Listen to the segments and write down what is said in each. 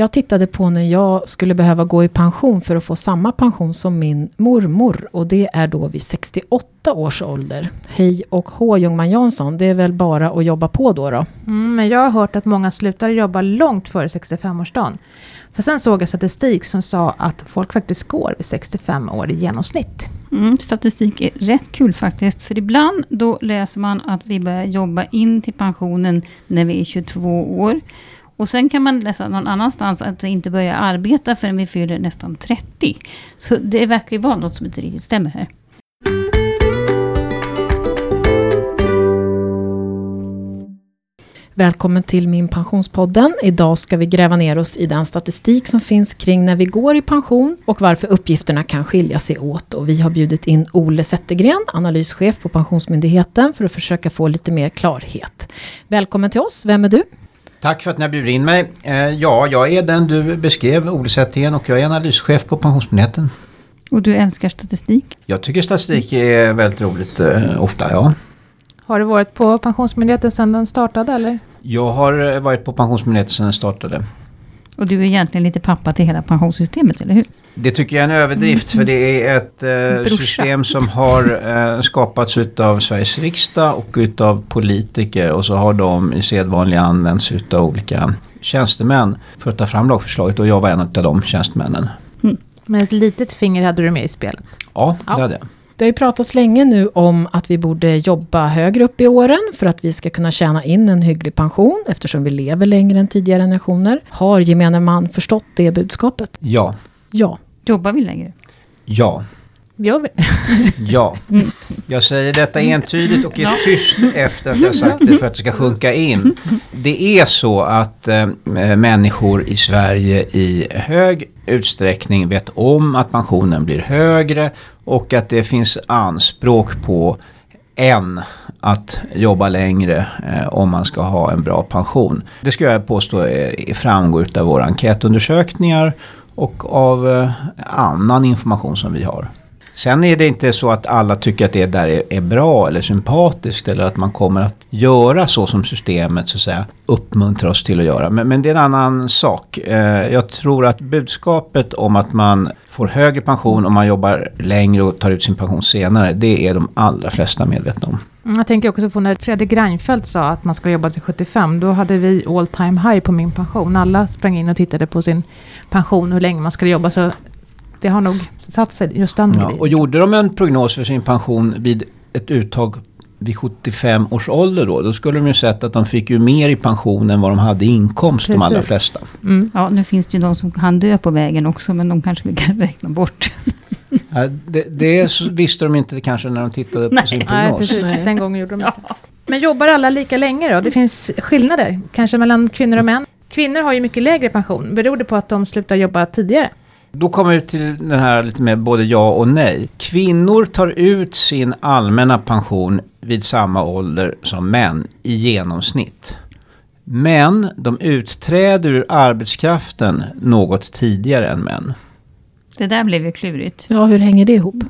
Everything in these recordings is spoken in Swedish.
Jag tittade på när jag skulle behöva gå i pension för att få samma pension som min mormor. Och det är då vid 68 års ålder. Hej och hå Ljungman Jansson, det är väl bara att jobba på då? då? Mm, men jag har hört att många slutar jobba långt före 65-årsdagen. För sen såg jag statistik som sa att folk faktiskt går vid 65 år i genomsnitt. Mm, statistik är rätt kul faktiskt. För ibland då läser man att vi börjar jobba in till pensionen när vi är 22 år. Och sen kan man läsa någon annanstans att vi inte börjar arbeta förrän vi fyller nästan 30. Så det verkar ju vara något som inte riktigt stämmer här. Välkommen till min pensionspodden. Idag ska vi gräva ner oss i den statistik som finns kring när vi går i pension och varför uppgifterna kan skilja sig åt. Och vi har bjudit in Ole Zettergren, analyschef på Pensionsmyndigheten, för att försöka få lite mer klarhet. Välkommen till oss, vem är du? Tack för att ni har bjudit in mig. Eh, ja, jag är den du beskrev, Ole Zettergren, och jag är analyschef på Pensionsmyndigheten. Och du älskar statistik? Jag tycker statistik är väldigt roligt eh, ofta, ja. Har du varit på Pensionsmyndigheten sedan den startade eller? Jag har eh, varit på Pensionsmyndigheten sedan den startade. Och du är egentligen lite pappa till hela pensionssystemet, eller hur? Det tycker jag är en överdrift för det är ett eh, system som har eh, skapats utav Sveriges riksdag och utav politiker och så har de i sedvanliga använts utav olika tjänstemän för att ta fram lagförslaget och jag var en av de tjänstemännen. Mm. Men ett litet finger hade du med i spelet? Ja, det ja. hade jag. Det har ju pratats länge nu om att vi borde jobba högre upp i åren för att vi ska kunna tjäna in en hygglig pension eftersom vi lever längre än tidigare generationer. Har gemene man förstått det budskapet? Ja. Ja. Jobbar vi längre? Ja. Gör vi? ja. Jag säger detta entydigt och är tyst efter att jag sagt det för att det ska sjunka in. Det är så att äh, människor i Sverige i hög utsträckning vet om att pensionen blir högre och att det finns anspråk på en att jobba längre eh, om man ska ha en bra pension. Det ska jag påstå är, framgår av våra enkätundersökningar och av eh, annan information som vi har. Sen är det inte så att alla tycker att det där är, är, bra eller sympatiskt eller att man kommer att göra så som systemet så att säga uppmuntrar oss till att göra. Men, men det är en annan sak. Eh, jag tror att budskapet om att man får högre pension om man jobbar längre och tar ut sin pension senare, det är de allra flesta medvetna om. Mm, jag tänker också på när Fredrik Reinfeldt sa att man ska jobba till 75. Då hade vi all time high på min pension. Alla sprang in och tittade på sin pension, hur länge man skulle jobba. Så det har nog satt sig just den ja, Och gjorde de en prognos för sin pension vid ett uttag vid 75 års ålder då, då skulle de ju sett att de fick ju mer i pension än vad de hade i inkomst, Precis. de allra flesta. Mm. Ja, nu finns det ju de som kan dö på vägen också, men de kanske vi kan räkna bort. Ja, det, det visste de inte kanske när de tittade Nej. på sin prognos. Nej, precis. Den gången gjorde de inte. Ja. Men jobbar alla lika länge då? Det finns skillnader, kanske mellan kvinnor och män? Kvinnor har ju mycket lägre pension. Beror det på att de slutar jobba tidigare? Då kommer vi till den här lite mer både ja och nej. Kvinnor tar ut sin allmänna pension vid samma ålder som män i genomsnitt. Men de utträder ur arbetskraften något tidigare än män. Det där blev ju klurigt. Ja, hur hänger det ihop?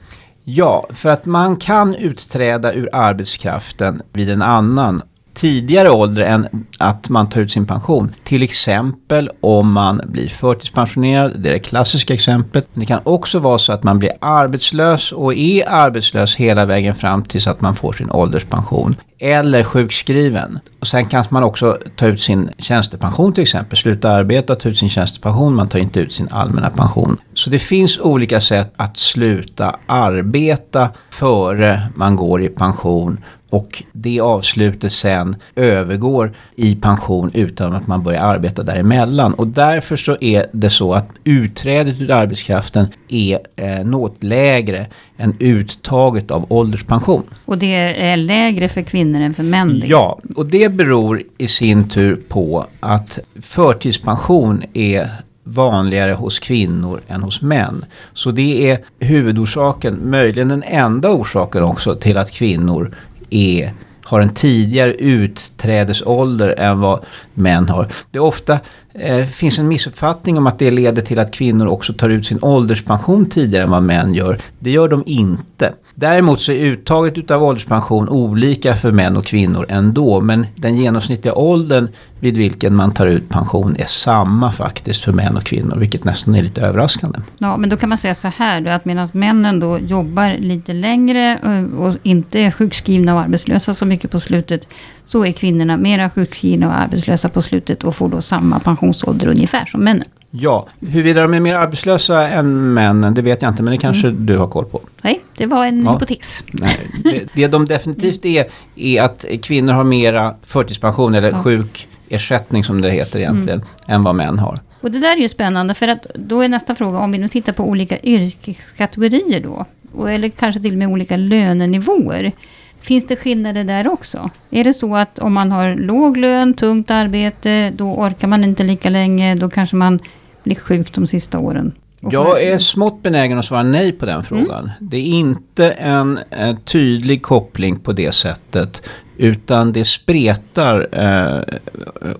Ja, för att man kan utträda ur arbetskraften vid en annan tidigare ålder än att man tar ut sin pension. Till exempel om man blir förtidspensionerad, det är det klassiska exemplet. Men det kan också vara så att man blir arbetslös och är arbetslös hela vägen fram tills att man får sin ålderspension. Eller sjukskriven. Och sen kan man också ta ut sin tjänstepension till exempel. Sluta arbeta, ta ut sin tjänstepension, man tar inte ut sin allmänna pension. Så det finns olika sätt att sluta arbeta före man går i pension och det avslutet sen övergår i pension utan att man börjar arbeta däremellan. Och därför så är det så att utträdet ur arbetskraften är eh, något lägre än uttaget av ålderspension. Och det är lägre för kvinnor än för män? Ja, och det beror i sin tur på att förtidspension är vanligare hos kvinnor än hos män. Så det är huvudorsaken, möjligen den enda orsaken också till att kvinnor är har en tidigare utträdesålder än vad män har. Det är ofta eh, finns en missuppfattning om att det leder till att kvinnor också tar ut sin ålderspension tidigare än vad män gör. Det gör de inte. Däremot så är uttaget utav ålderspension olika för män och kvinnor ändå. Men den genomsnittliga åldern vid vilken man tar ut pension är samma faktiskt för män och kvinnor. Vilket nästan är lite överraskande. Ja, men då kan man säga så här då, att medan männen då jobbar lite längre eh, och inte är sjukskrivna och arbetslösa så mycket på slutet. Så är kvinnorna mera sjukskrivna och arbetslösa på slutet och får då samma pensionsålder ungefär som männen. Ja, huruvida de är mer arbetslösa än männen, det vet jag inte, men det kanske mm. du har koll på. Nej, det var en ja. hypotes. Nej, det, det de definitivt är, är att kvinnor har mera förtidspension eller ja. sjukersättning som det heter egentligen, mm. än vad män har. Och det där är ju spännande, för att då är nästa fråga, om vi nu tittar på olika yrkeskategorier då, eller kanske till och med olika lönenivåer. Finns det skillnader där också? Är det så att om man har låg lön, tungt arbete, då orkar man inte lika länge, då kanske man blir sjuk de sista åren? Jag är smått benägen att svara nej på den frågan. Mm. Det är inte en, en, tydlig koppling på det sättet. Utan det spretar eh,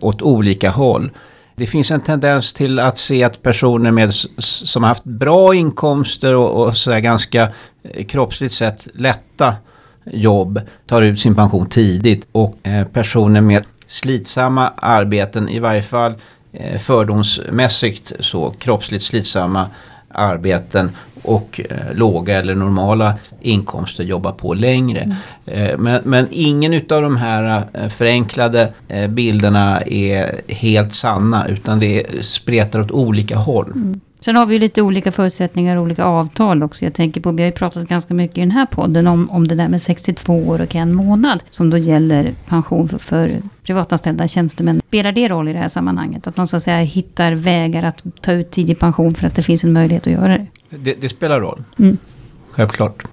åt olika håll. Det finns en tendens till att se att personer med, som har haft bra inkomster och, och så ganska eh, kroppsligt sett lätta jobb tar ut sin pension tidigt. Och eh, personer med slitsamma arbeten, i varje fall eh, fördomsmässigt så kroppsligt slitsamma arbeten och eh, låga eller normala inkomster jobbar på längre. Mm. Eh, men, men, ingen utav de här eh, förenklade bilderna är helt sanna utan det spretar åt olika håll. Mm. Sen har vi lite olika förutsättningar och olika avtal också. Jag tänker på, vi har ju pratat ganska mycket i den här podden om, om det där med 62 år och en månad. Som då gäller pension för, för privatanställda tjänstemän. Spelar det roll i det här sammanhanget? Att man så att säga hittar vägar att ta ut tidig pension för att det finns en möjlighet att göra det? Det, det spelar roll. Mm. Självklart.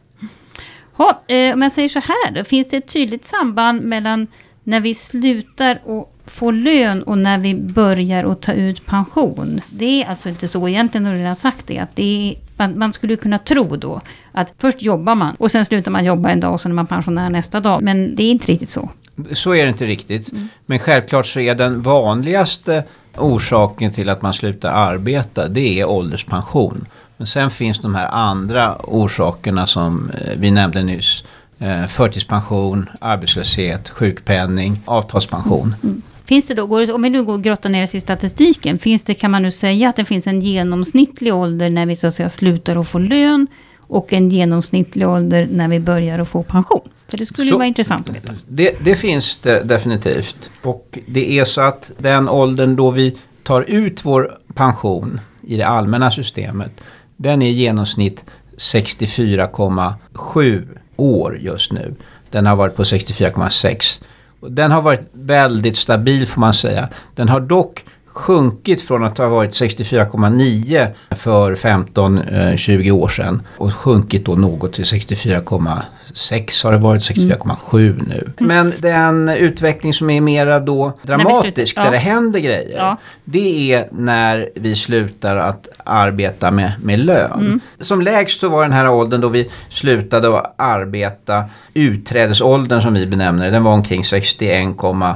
Ha, eh, om jag säger så här, då, finns det ett tydligt samband mellan när vi slutar och få lön och när vi börjar att ta ut pension. Det är alltså inte så egentligen, har du redan sagt det, att det är, man, man, skulle kunna tro då att först jobbar man och sen slutar man jobba en dag och sen är man pensionär nästa dag. Men det är inte riktigt så. Så är det inte riktigt. Mm. Men självklart så är den vanligaste orsaken till att man slutar arbeta, det är ålderspension. Men sen finns de här andra orsakerna som eh, vi nämnde nyss. Eh, förtidspension, arbetslöshet, sjukpenning, avtalspension. Mm. Finns det då, om vi nu går och grottar ner oss i statistiken, finns det, kan man nu säga att det finns en genomsnittlig ålder när vi så att säga slutar att få lön och en genomsnittlig ålder när vi börjar att få pension? För det skulle så, vara intressant att veta. Det, det, finns det definitivt. Och det är så att den åldern då vi tar ut vår pension i det allmänna systemet, den är i genomsnitt 64,7 år just nu. Den har varit på 64,6. Den har varit väldigt stabil får man säga. Den har dock sjunkit från att ha varit 64,9 för 15-20 eh, år sedan och sjunkit då något till 64,6 har det varit, 64,7 mm. nu. Men den utveckling som är mera då dramatisk, där det händer grejer, det är när vi slutar att arbeta med, med lön. Mm. Som lägst så var den här åldern då vi slutade att arbeta, utträdesåldern som vi benämner den var omkring 61,8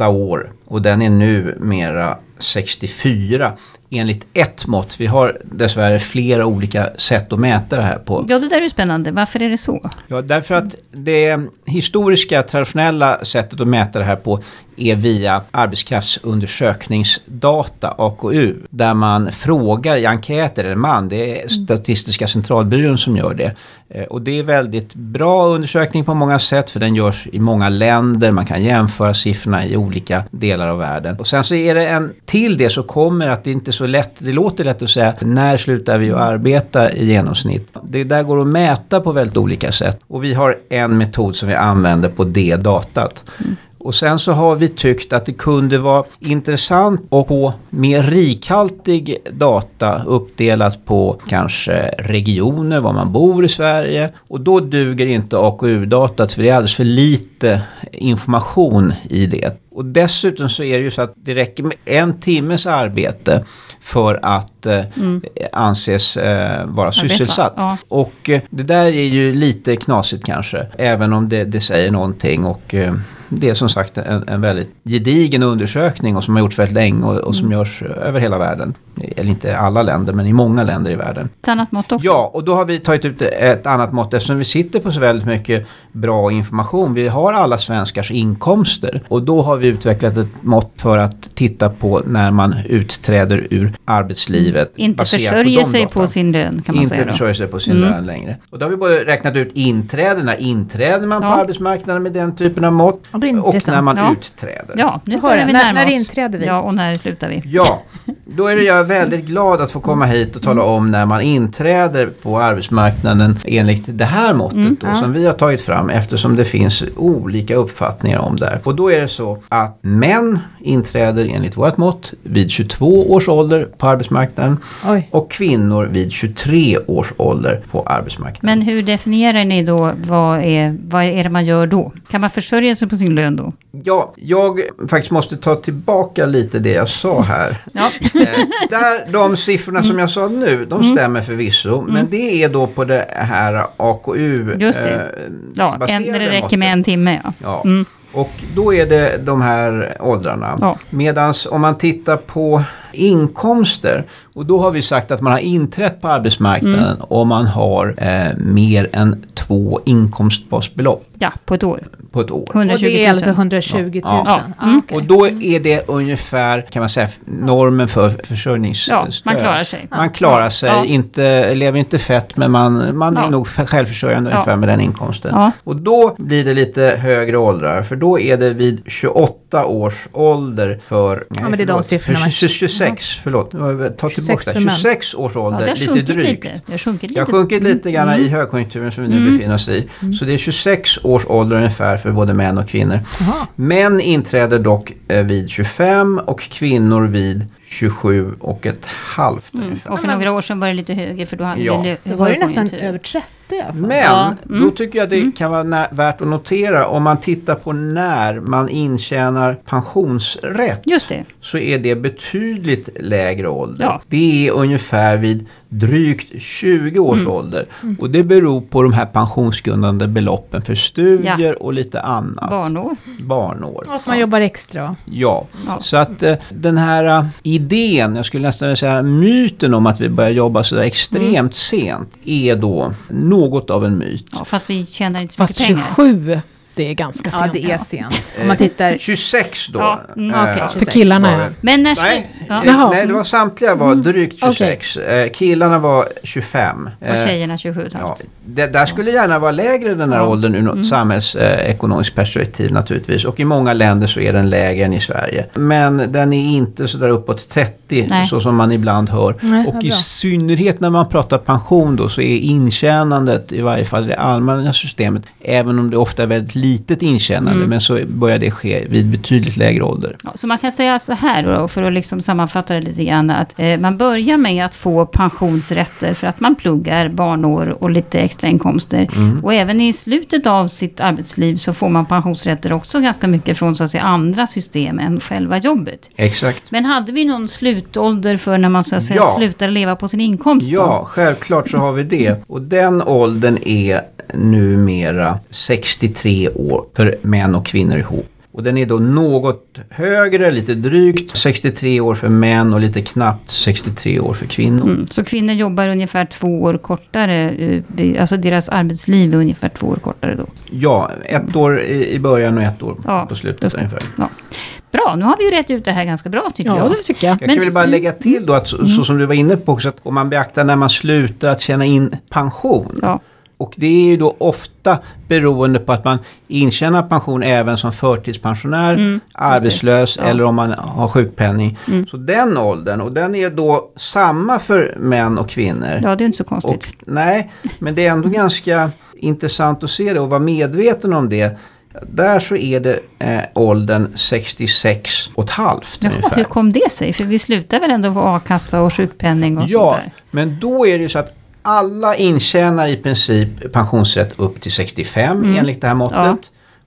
år. Och den är nu mera 64 enligt ett mått. Vi har dessvärre flera olika sätt att mäta det här på. Ja, det där är spännande. Varför är det så? Ja, därför att det historiska, traditionella sättet att mäta det här på är via arbetskraftsundersökningsdata, AKU, där man frågar i enkäter, eller man, det är Statistiska centralbyrån som gör det. Eh, och det är väldigt bra undersökning på många sätt, för den görs i många länder, man kan jämföra siffrorna i olika delar av världen. Och sen så är det en, till det så kommer att det inte är så lätt, det låter lätt att säga, när slutar vi att arbeta i genomsnitt? Det där går att mäta på väldigt olika sätt. Och vi har en metod som vi använder på det datat. Mm. Och sen så har vi tyckt att det kunde vara intressant att få mer rikhaltig data uppdelat på kanske regioner, var man bor i Sverige. Och då duger inte AKU-datat för det är alldeles för lite information i det. Och dessutom så är det ju så att det räcker med en timmes arbete för att eh, mm. anses eh, vara sysselsatt. Ja. Och eh, det där är ju lite knasigt kanske, även om det, det säger någonting. Och eh, det är som sagt en, en väldigt gedigen undersökning och som har gjorts väldigt länge och, och som Mm. görs över hela världen. Eller inte alla länder men i många länder i världen. Ett annat mått också. Ja, och då har vi tagit ut ett annat mått eftersom vi sitter på så väldigt mycket bra information. Vi har alla svenskars inkomster och då har vi utvecklat ett mått för att titta på när man utträder ur arbetslivet. Inte baserat försörjer de sig data. på sin lön kan man Inte säga då. försörjer sig på sin Mm. lön längre. Och då har vi både räknat ut inträde, när inträder man på Ja. arbetsmarknaden med den typen av mått Ja, det är och intressant. när man Ja. utträder. Ja, nu börjar det. vi När- närma när oss. inträder vi? Ja, och när slutar vi? Ja, då är det jag väldigt glad att få komma hit och tala om när man inträder på arbetsmarknaden enligt det här måttet Mm, då, ja. som vi har tagit fram eftersom det finns olika uppfattningar om det här. Och då är det så att män inträder enligt vårt mått vid 22 års ålder på arbetsmarknaden Oj. och kvinnor vid 23 års ålder på arbetsmarknaden. Men hur definierar ni då vad är, vad är det man gör då? Kan man försörja sig på sin lön då? Ja, jag faktiskt måste ta tillbaka lite det jag sa här. Ja, där, de siffrorna som jag sa nu, de Mm. stämmer förvisso. Men det är då på det här AKU Just det. eh, ja en, det räcker med en timme. Ja. Ja. Mm. Och då är det de här åldrarna. Ja. Medan om man tittar på inkomster. Och då har vi sagt att man har inträtt på arbetsmarknaden Mm. om man har eh, mer än två inkomstbasbelopp ja, på ett år. på ett år. 120 Och 000. det är alltså 120 000? Ja. Ja. Ah, Mm. Och då är det ungefär kan man säga normen för försörjningsstöd. Ja, man klarar sig. Man klarar sig, Ja. inte, lever inte fett men man, man Ja. är nog självförsörjande Ja. ungefär med den inkomsten. Ja. Och då blir det lite högre åldrar för då är det vid 28 års ålder för... Ja, men det är de siffrorna För man- 26, förlåt, ta 26 tillbaka för det. män. 26 års Ja, ålder, har lite drygt. lite. Det har sjunkit Det har lite. sjunkit lite grann Mm. i högkonjunkturen som vi nu Mm. befinner oss i. Så det är 26 års ålder ungefär för både män och kvinnor. Jaha. Män inträder dock eh, vid 25 och kvinnor vid 27 och ett halvt Mm. ungefär. Och för några år sedan var det lite högre för då hade Ja. Det var ju nästan över 30 i alla fall. Men Ja, mm. då tycker jag det kan vara värt att notera om man tittar på när man intjänar pensionsrätt. Just det. Så är det betydligt lägre ålder. Ja. Det är ungefär vid drygt 20 års Mm. ålder. Och det beror på de här pensionsgrundande beloppen för studier och lite annat. Barnår. Barnår. Och att man jobbar extra. Ja, Ja. så att eh, den här eh, idén, jag skulle nästan vilja säga myten om att vi börjar jobba sådär extremt Mm. sent är då något av en myt. Ja, fast vi tjänar inte så Fast mycket pengar. 27, det är ganska Ja, sent. det är sent. Om man tittar... 26 då. Ja, mm, eh, För 26 killarna var ja. det. Men när Nej, ja. eh, nej, det var samtliga var drygt Okej. 26. Eh, killarna var 25. och Eh, tjejerna 27 Ja, det där skulle gärna vara lägre den här Ja. åldern ur något Mm. samhällsekonomiskt perspektiv naturligtvis. Och i många länder så är den lägre än i Sverige. Men den är inte så där uppåt 30 Nej. så som man ibland hör. Nej, och i synnerhet när man pratar pension då så är intjänandet i varje fall i det allmänna systemet. Även om det ofta är väldigt litet intjänande Mm. men så börjar det ske vid betydligt lägre ålder. Ja, så man kan säga så här då, för att liksom sammanfatta det lite grann, att eh, man börjar med att få pensionsrätter för att man pluggar barnår och lite extra inkomster. Mm. Och även i slutet av sitt arbetsliv så får man pensionsrätter också ganska mycket från så att säga, andra system än själva jobbet. Exakt. Men hade vi någon slutålder för när man så att säga Ja. slutar leva på sin inkomst? Då? Ja, självklart så har vi det. Och den åldern är numera 63 år för män och kvinnor ihop. Och den är då något högre, lite drygt 63 år för män och lite knappt 63 år för kvinnor. Mm. Så kvinnor jobbar ungefär två år kortare, eh, alltså deras arbetsliv är ungefär två år kortare då. Ja, ett år i början och ett år Ja, på slutet ungefär. Bra, nu har vi ju rätt ut det här ganska bra tycker Ja, jag. det tycker jag. Jag Men- Mm. kan väl bara lägga till då att så, så som du var inne på också att om man beaktar när man slutar att tjäna in pension. Ja. Och det är ju då ofta beroende på att man intjänar pension även som förtidspensionär, Mm, arbetslös Ja. eller om man har sjukpenning. Mm. Så den åldern, och den är då samma för män och kvinnor. ja, det är inte så konstigt. och, nej, men det är ändå ganska intressant att se det och vara medveten om det. Där så är det eh, åldern 66 och ett halvt Jaha, ungefär. hur kom det sig? För vi slutar väl ändå få a-kassa och sjukpenning och Ja, sånt där? men då är det ju så att alla intjänar i princip pensionsrätt upp till 65 Mm. enligt det här måttet. Ja.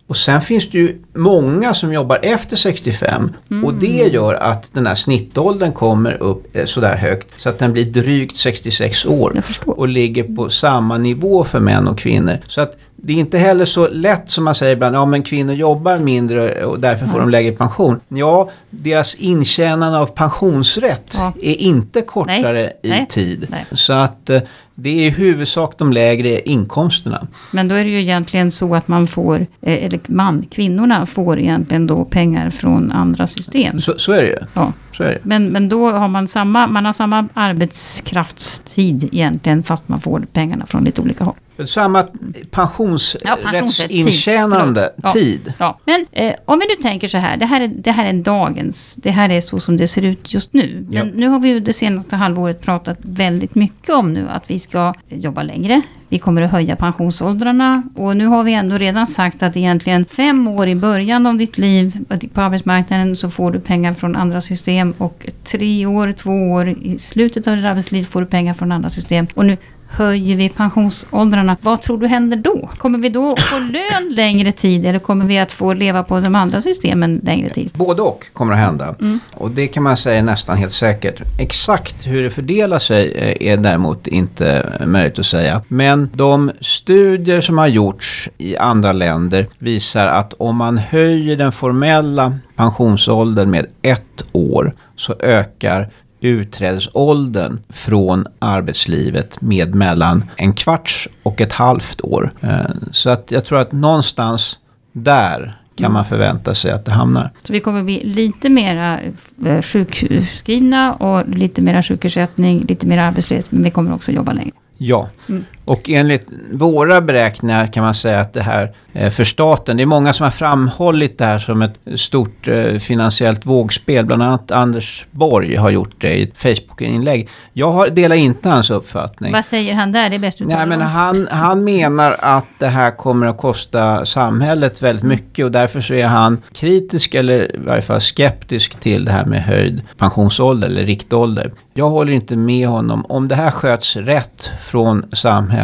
Och sen finns det ju många som jobbar efter 65 Mm. och det gör att den här snittåldern kommer upp eh, sådär högt så att den blir drygt 66 år och ligger på samma nivå för män och kvinnor. Så att det är inte heller så lätt som man säger ibland, ja men kvinnor jobbar mindre och därför får de lägre pension. Ja, deras intjänande av pensionsrätt Ja. är inte kortare i Nej. tid. Nej. Så att eh, det är i huvudsak de lägre inkomsterna. Men då är det ju egentligen så att man får, eh, eller man, kvinnorna får egentligen då pengar från andra system. Så, så är det ju. Ja. Så är det. Men, men då har man samma, man har samma arbetskraftstid egentligen, fast man får pengarna från lite olika håll. Samma pensionsrättstid, pensionsrättsintjänande. Ja. tid. Ja, men eh, om vi nu tänker så här, det här, är, det här är dagens, det här är så som det ser ut just nu. Men Ja. nu har vi ju det senaste halvåret pratat väldigt mycket om nu att vi ska jobba längre. Vi kommer att höja pensionsåldrarna och nu har vi ändå redan sagt att egentligen fem år i början av ditt liv på arbetsmarknaden så får du pengar från andra system och tre år, två år i slutet av ditt arbetsliv får du pengar från andra system. Och nu höjer vi pensionsåldrarna. Vad tror du händer då? Kommer vi då få lön längre tid eller kommer vi att få leva på de andra systemen längre tid? Både och kommer att hända. Mm. Och det kan man säga nästan helt säkert. Exakt hur det fördelar sig eh, är däremot inte möjligt att säga. Men de studier som har gjorts i andra länder visar att om man höjer den formella pensionsåldern med ett år så ökar utträdesåldern från arbetslivet med mellan en kvarts och ett halvt år. Eh, Så att jag tror att någonstans där kan man förvänta sig att det hamnar. Så vi kommer bli lite mera eh, sjukskrivna och lite mera sjukersättning, lite mer arbetslöshet, men vi kommer också jobba längre. Ja, Mm. Och enligt våra beräkningar kan man säga att det här eh, för staten, det är många som har framhållit det här som ett stort eh, finansiellt vågspel. Bland annat Anders Borg har gjort det i ett Facebook-inlägg. Jag delar inte hans uppfattning. Vad säger han där? Det är bäst du Nej, men han, han menar att det här kommer att kosta samhället väldigt mycket och därför så är han kritisk eller i varje fall skeptisk till det här med höjd pensionsålder eller riktålder. Jag håller inte med honom. Om det här sköts rätt från samhället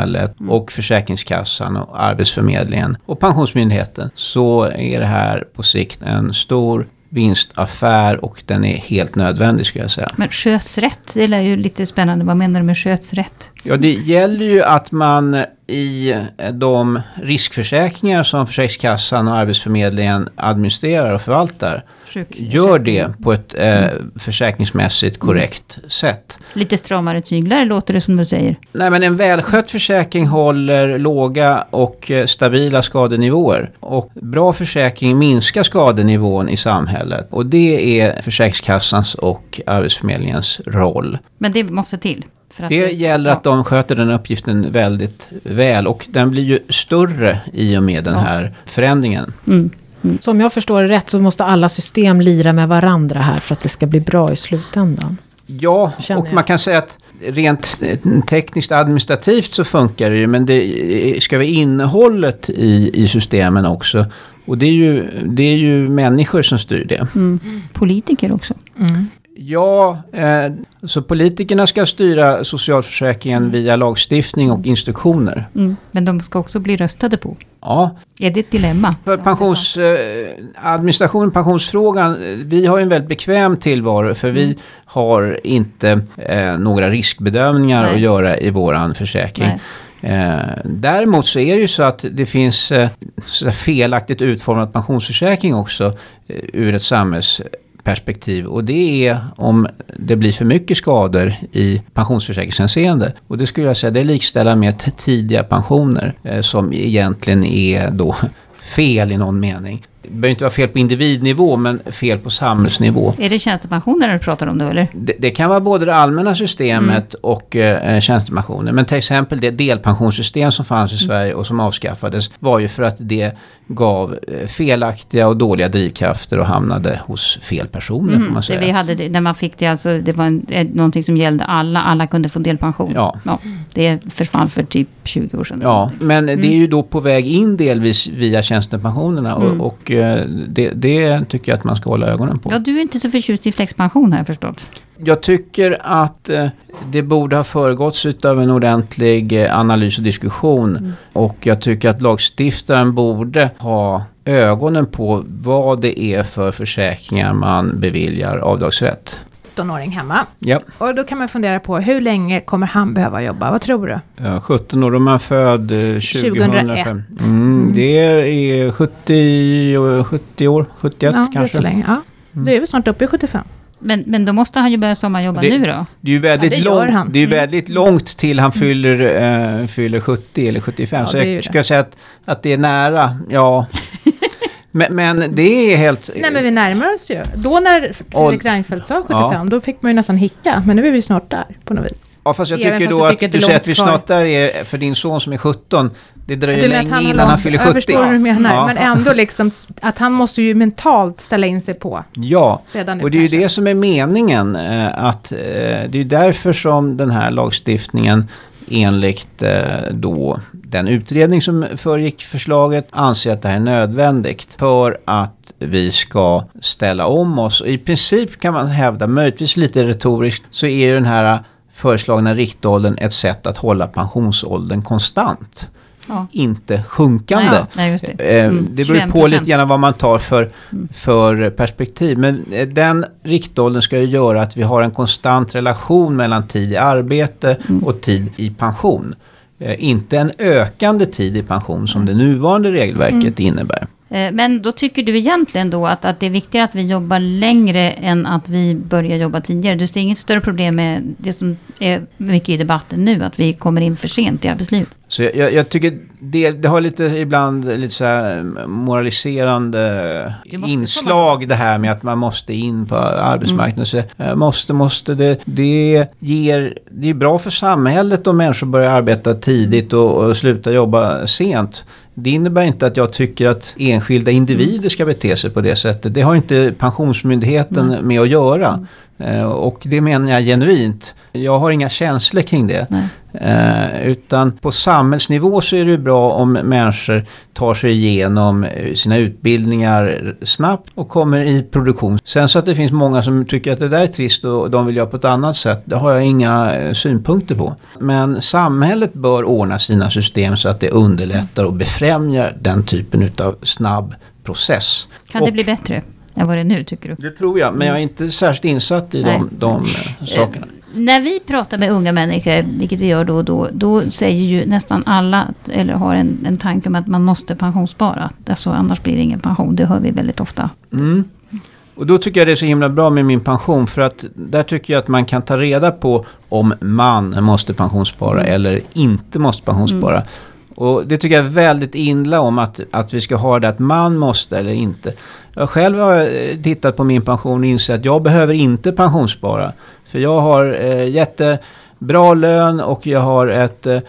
och Försäkringskassan och Arbetsförmedlingen och Pensionsmyndigheten så är det här på sikt en stor vinstaffär och den är helt nödvändig skulle jag säga. Men sköts rätt, det är ju lite spännande. Vad menar du med sköts rätt? Ja, det gäller ju att man i de riskförsäkringar som Försäkringskassan och Arbetsförmedlingen administrerar och förvaltar gör det på ett eh, försäkringsmässigt korrekt sätt. Lite stramare tyglar låter det som du säger. Nej, men en välskött försäkring håller låga och eh, stabila skadenivåer. Och bra försäkring minskar skadenivån i samhället. Och det är Försäkringskassans och Arbetsförmedlingens roll. Men det måste till. För att Det gäller att de sköter den uppgiften väldigt väl och den blir ju större i och med den Ja. här förändringen. Mm. Så om jag förstår det rätt så måste alla system lira med varandra här för att det ska bli bra i slutändan. Ja, Känner och jag. man kan säga att rent eh, tekniskt administrativt så funkar det ju men det ska vara innehållet i, i systemen också. Och det är, ju, det är ju människor som styr det. Mm. Politiker också. Ja, eh, så politikerna ska styra socialförsäkringen via lagstiftning och instruktioner. Mm. Men de ska också bli röstade på. Ja, Är det ett dilemma? För pensions, eh, pensionsfrågan, eh, vi har ju en väldigt bekväm tillvaro för vi har inte eh, några riskbedömningar Nej. att göra i våran försäkring. Nej. Eh, däremot så är det ju så att det finns eh, felaktigt utformad pensionsförsäkring också eh, ur ett perspektiv Och det är om det blir för mycket skador i pensionsförsäkringshänseende. Och det skulle jag säga det är likställa med tidiga pensioner eh, som egentligen är då fel i någon mening. Det behöver inte vara fel på individnivå men fel på samhällsnivå. Är det tjänstepensioner du pratar om då eller? Det, det kan vara både det allmänna systemet och eh, tjänstepensioner. Men till exempel det delpensionssystem som fanns i Sverige och som avskaffades var ju för att det gav eh, felaktiga och dåliga drivkrafter och hamnade hos fel personer får man Mm. Det säga. vi hade när man fick det, alltså, det var en, eh, någonting som gällde alla. Alla kunde få delpension. Ja. det försvann för typ 20 år sedan. Ja, men Mm. det är ju då på väg in delvis via tjänstepensionerna Mm. och, och eh, det, det tycker jag att man ska hålla ögonen på. Ja, du är inte så förtjust i flexpension har jag förstått. Jag tycker att eh, det borde ha föregåtts av en ordentlig eh, analys och diskussion. Mm. Och jag tycker att lagstiftaren borde ha ögonen på vad det är för försäkringar man beviljar avdragsrätt. 17-åring hemma. Ja, Och då kan man fundera på hur länge kommer han behöva jobba? Vad tror du? ja 17 år, är man född eh, 2005. 2001. Mm, det är 70, och- 70 år, 71 ja, det är kanske. så länge. Ja. Mm. Då är vi snart uppe i 75. Men, men då måste han ju börja sommarjobba Det- nu då? Det är ju väldigt, Ja, han. det är Mm. väldigt långt till han fyller, eh, fyller 70 eller 75. Ja, så jag det. ska säga att, att det är nära, ja. men, men det är helt... Nej men vi närmar oss ju. Då när Fredrik Reinfeldt sa 75, då fick man ju nästan hicka. Men nu är vi snart där på något vis. Ja, fast jag Även tycker fast då jag att tycker att du säger att vi snart där är för din son som är 17. Det dröjer länge har innan han fyller 70. Jag förstår hur du menar. Ja. Men ändå liksom att han måste ju mentalt ställa in sig på Ja, redan nu och det är ju det som är meningen. eh, Att, eh, det är därför som den här lagstiftningen enligt eh, då den utredning som föregick förslaget anser att det här är nödvändigt för att vi ska ställa om oss. Och I princip kan man hävda, möjligtvis lite retoriskt, så är ju den här föreslagna riktåldern ett sätt att hålla pensionsåldern konstant. Ja. Inte sjunkande. Nej, nej, just det. Eh, Mm, Det beror på 21%. lite grann vad man tar för, Mm. för perspektiv. Men eh, den riktåldern ska ju göra att vi har en konstant relation mellan tid i arbete Mm. och tid i pension. Eh, Inte en ökande tid i pension som det nuvarande regelverket Mm. innebär. Eh, Men då tycker du egentligen då att, att det är viktigare att vi jobbar längre än att vi börjar jobba tidigare? Du ser inget större problem med det som är mycket i debatten nu, att vi kommer in för sent i arbetslivet? Så jag, jag, jag tycker det, det har lite ibland lite så här moraliserande inslag det här med att man måste in på arbetsmarknaden. Så, eh, måste, måste, det, det ger, det är bra för samhället om människor börjar arbeta tidigt och, och sluta jobba sent. Det innebär inte att jag tycker att enskilda individer ska bete sig på det sättet. Det har inte Pensionsmyndigheten med att göra. Eh, Och det menar jag genuint. Jag har inga känslor kring det. Nej. Eh, utan på samhällsnivå så är det bra om människor tar sig igenom eh, sina utbildningar snabbt och kommer i produktion. Sen så att det finns många som tycker att det där är trist och de vill göra på ett annat sätt. Det har jag inga eh, synpunkter på. Men samhället bör ordna sina system så att det underlättar och befrämjar den typen av snabb process. Kan och det bli bättre än vad det är nu, tycker du? det tror jag, men jag är inte särskilt insatt i de, de sakerna. När vi pratar med unga människor, vilket vi gör då och då, då säger ju nästan alla, eller har en, en tanke om att man måste pensionsspara. Alltså, annars blir det ingen pension. Det hör vi väldigt ofta. Mm. Och då tycker jag det är så himla bra med min pension för att där tycker jag att man kan ta reda på om man måste pensionsspara eller inte måste pensionsspara. Och det tycker jag är väldigt illa om att, att vi ska ha det att man måste eller inte. Jag själv har eh, tittat på min pension och insett att jag behöver inte pensionsspara. För jag har eh, jättebra lön och jag har ett eh,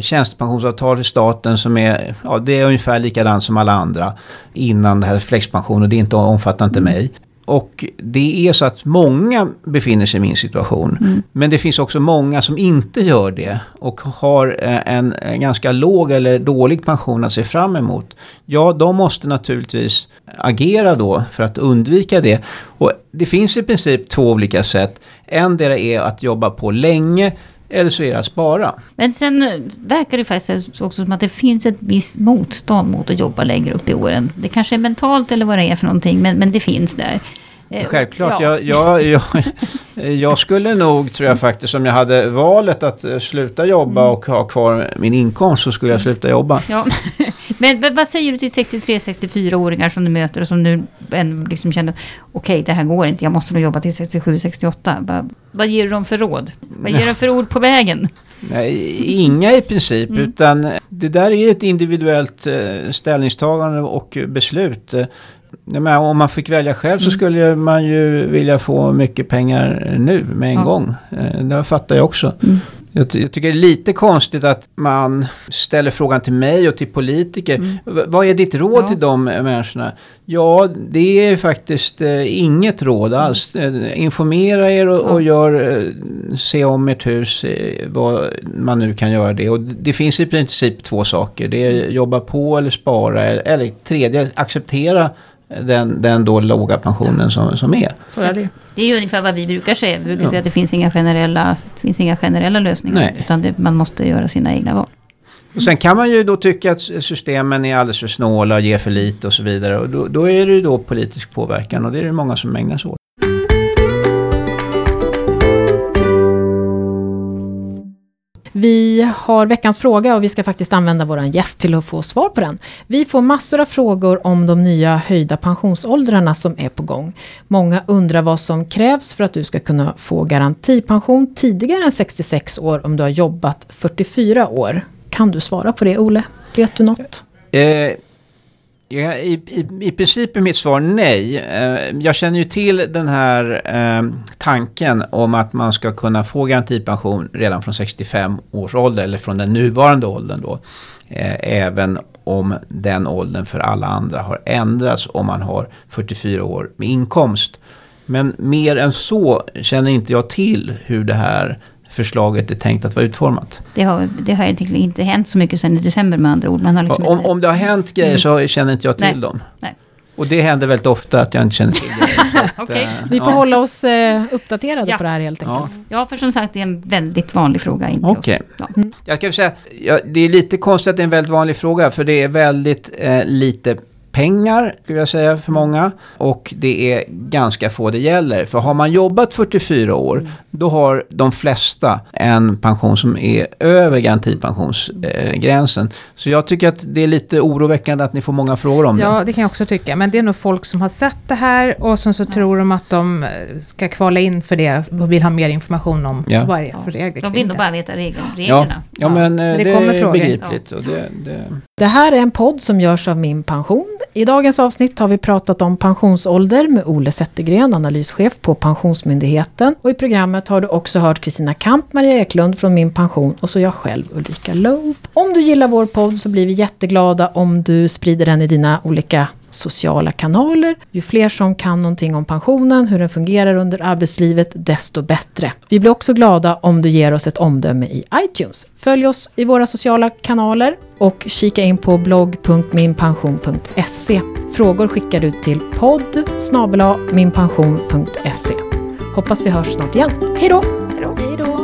tjänstepensionsavtal i staten som är, ja det är ungefär likadant som alla andra innan det här flexpension och det är inte, omfattar inte mig. Och det är så att många befinner sig i min situation. Men det finns också många som inte gör det och har eh, en, en ganska låg eller dålig pension att se fram emot. Ja, de måste naturligtvis agera då för att undvika det. Och det finns i princip två olika sätt. En del är att jobba på länge eller så är det att spara. Men sen eh, verkar det faktiskt också som att det finns ett visst motstånd mot att jobba längre upp i åren. Det kanske är mentalt eller vad det är för någonting, men, men det finns där. Eh, Självklart, ja. jag, jag, jag, jag skulle nog, tror jag faktiskt, om jag hade valet att eh, sluta jobba Mm. och ha kvar min inkomst så skulle jag sluta jobba. Ja. Men vad säger du till 63-64-åringar som du möter och som nu liksom känner okej, det här går inte, jag måste nog jobba till 67-68. Va, vad ger du dem för råd? Vad ger du för ord på vägen? Nej, inga i princip, Mm. utan det där är ett individuellt eh, ställningstagande och beslut. Menar, om man fick välja själv Mm. så skulle man ju vilja få mycket pengar nu med en Ja. gång. Eh, Det fattar jag också. Mm. Jag, jag tycker det är lite konstigt att man ställer frågan till mig och till politiker. Mm. Vad är ditt råd Ja. till de människorna? Ja, det är faktiskt eh, inget råd alls. Eh, informera er och, Ja. och gör, eh, se om ert hus, eh, vad man nu kan göra det. Och det finns i princip två saker. Det är jobba på eller spara. Eller, eller tredje, acceptera den, den då låga pensionen som, som är. Så är det ju. Det är ju ungefär vad vi brukar säga. Vi brukar Ja. säga att det finns inga generella, finns inga generella lösningar. Nej. Utan det, man måste göra sina egna val. Och sen kan man ju då tycka att systemen är alldeles för snåla och ger för lite och så vidare. Och då, då är det ju då politisk påverkan och det är det många som ägnar sig åt. Vi har veckans fråga och vi ska faktiskt använda vår gäst till att få svar på den. Vi får massor av frågor om de nya höjda pensionsåldrarna som är på gång. Många undrar vad som krävs för att du ska kunna få garantipension tidigare än 66 år om du har jobbat 44 år. Kan du svara på det, Ole? Vet du något? Eh, ja, i, i, I princip är mitt svar nej. Eh, jag känner ju till den här eh, tanken om att man ska kunna få garantipension redan från 65 års ålder, eller från den nuvarande åldern då. Eh, även om den åldern för alla andra har ändrats om man har 44 år med inkomst. Men mer än så känner inte jag till hur det här förslaget är tänkt att vara utformat. Det har, det har egentligen inte hänt så mycket sedan i december med andra ord. Man har liksom om, inte... om det har hänt grejer så känner inte jag till Nej. dem. Nej. Och det händer väldigt ofta att jag inte känner till grejer. att, Okej. eh, Vi får ja. hålla oss eh, uppdaterade Ja. på det här helt enkelt. Ja. Ja, för som sagt det är en väldigt vanlig fråga in till Okej. oss. Ja. Jag kan säga, ja, det är lite konstigt att det är en väldigt vanlig fråga för det är väldigt eh, lite pengar, skulle jag säga, för många. Och det är ganska få det gäller. För har man jobbat 44 år, då har de flesta en pension som är över garantipensionsgränsen. Så jag tycker att det är lite oroväckande att ni får många frågor om det. Ja, det kan jag också tycka. Men det är nog folk som har sett det här och sen så tror de att de eh, ska kvala in för det och vill ha mer information om Ja. vad det är för regler De vill nog det. bara veta regel, Ja, reglerna. ja, men eh, det det, kommer är frågor. begripligt. Och det, det, det här är en podd som görs av Min Pension. I dagens avsnitt har vi pratat om pensionsålder med Ole Zettergren, analyschef på Pensionsmyndigheten. Och i programmet har du också hört Kristina Kamp, Maria Eklund från Min Pension och så jag själv Ulrika Loeb. Om du gillar vår podd så blir vi jätteglada om du sprider den i dina olika sociala kanaler. Ju fler som kan någonting om pensionen, hur den fungerar under arbetslivet, desto bättre. Vi blir också glada om du ger oss ett omdöme i iTunes. Följ oss i våra sociala kanaler och kika in på blogg.minpension.se. Frågor skickar du till podd minpension.se. Hoppas vi hörs snart igen. Hej då! Hej då.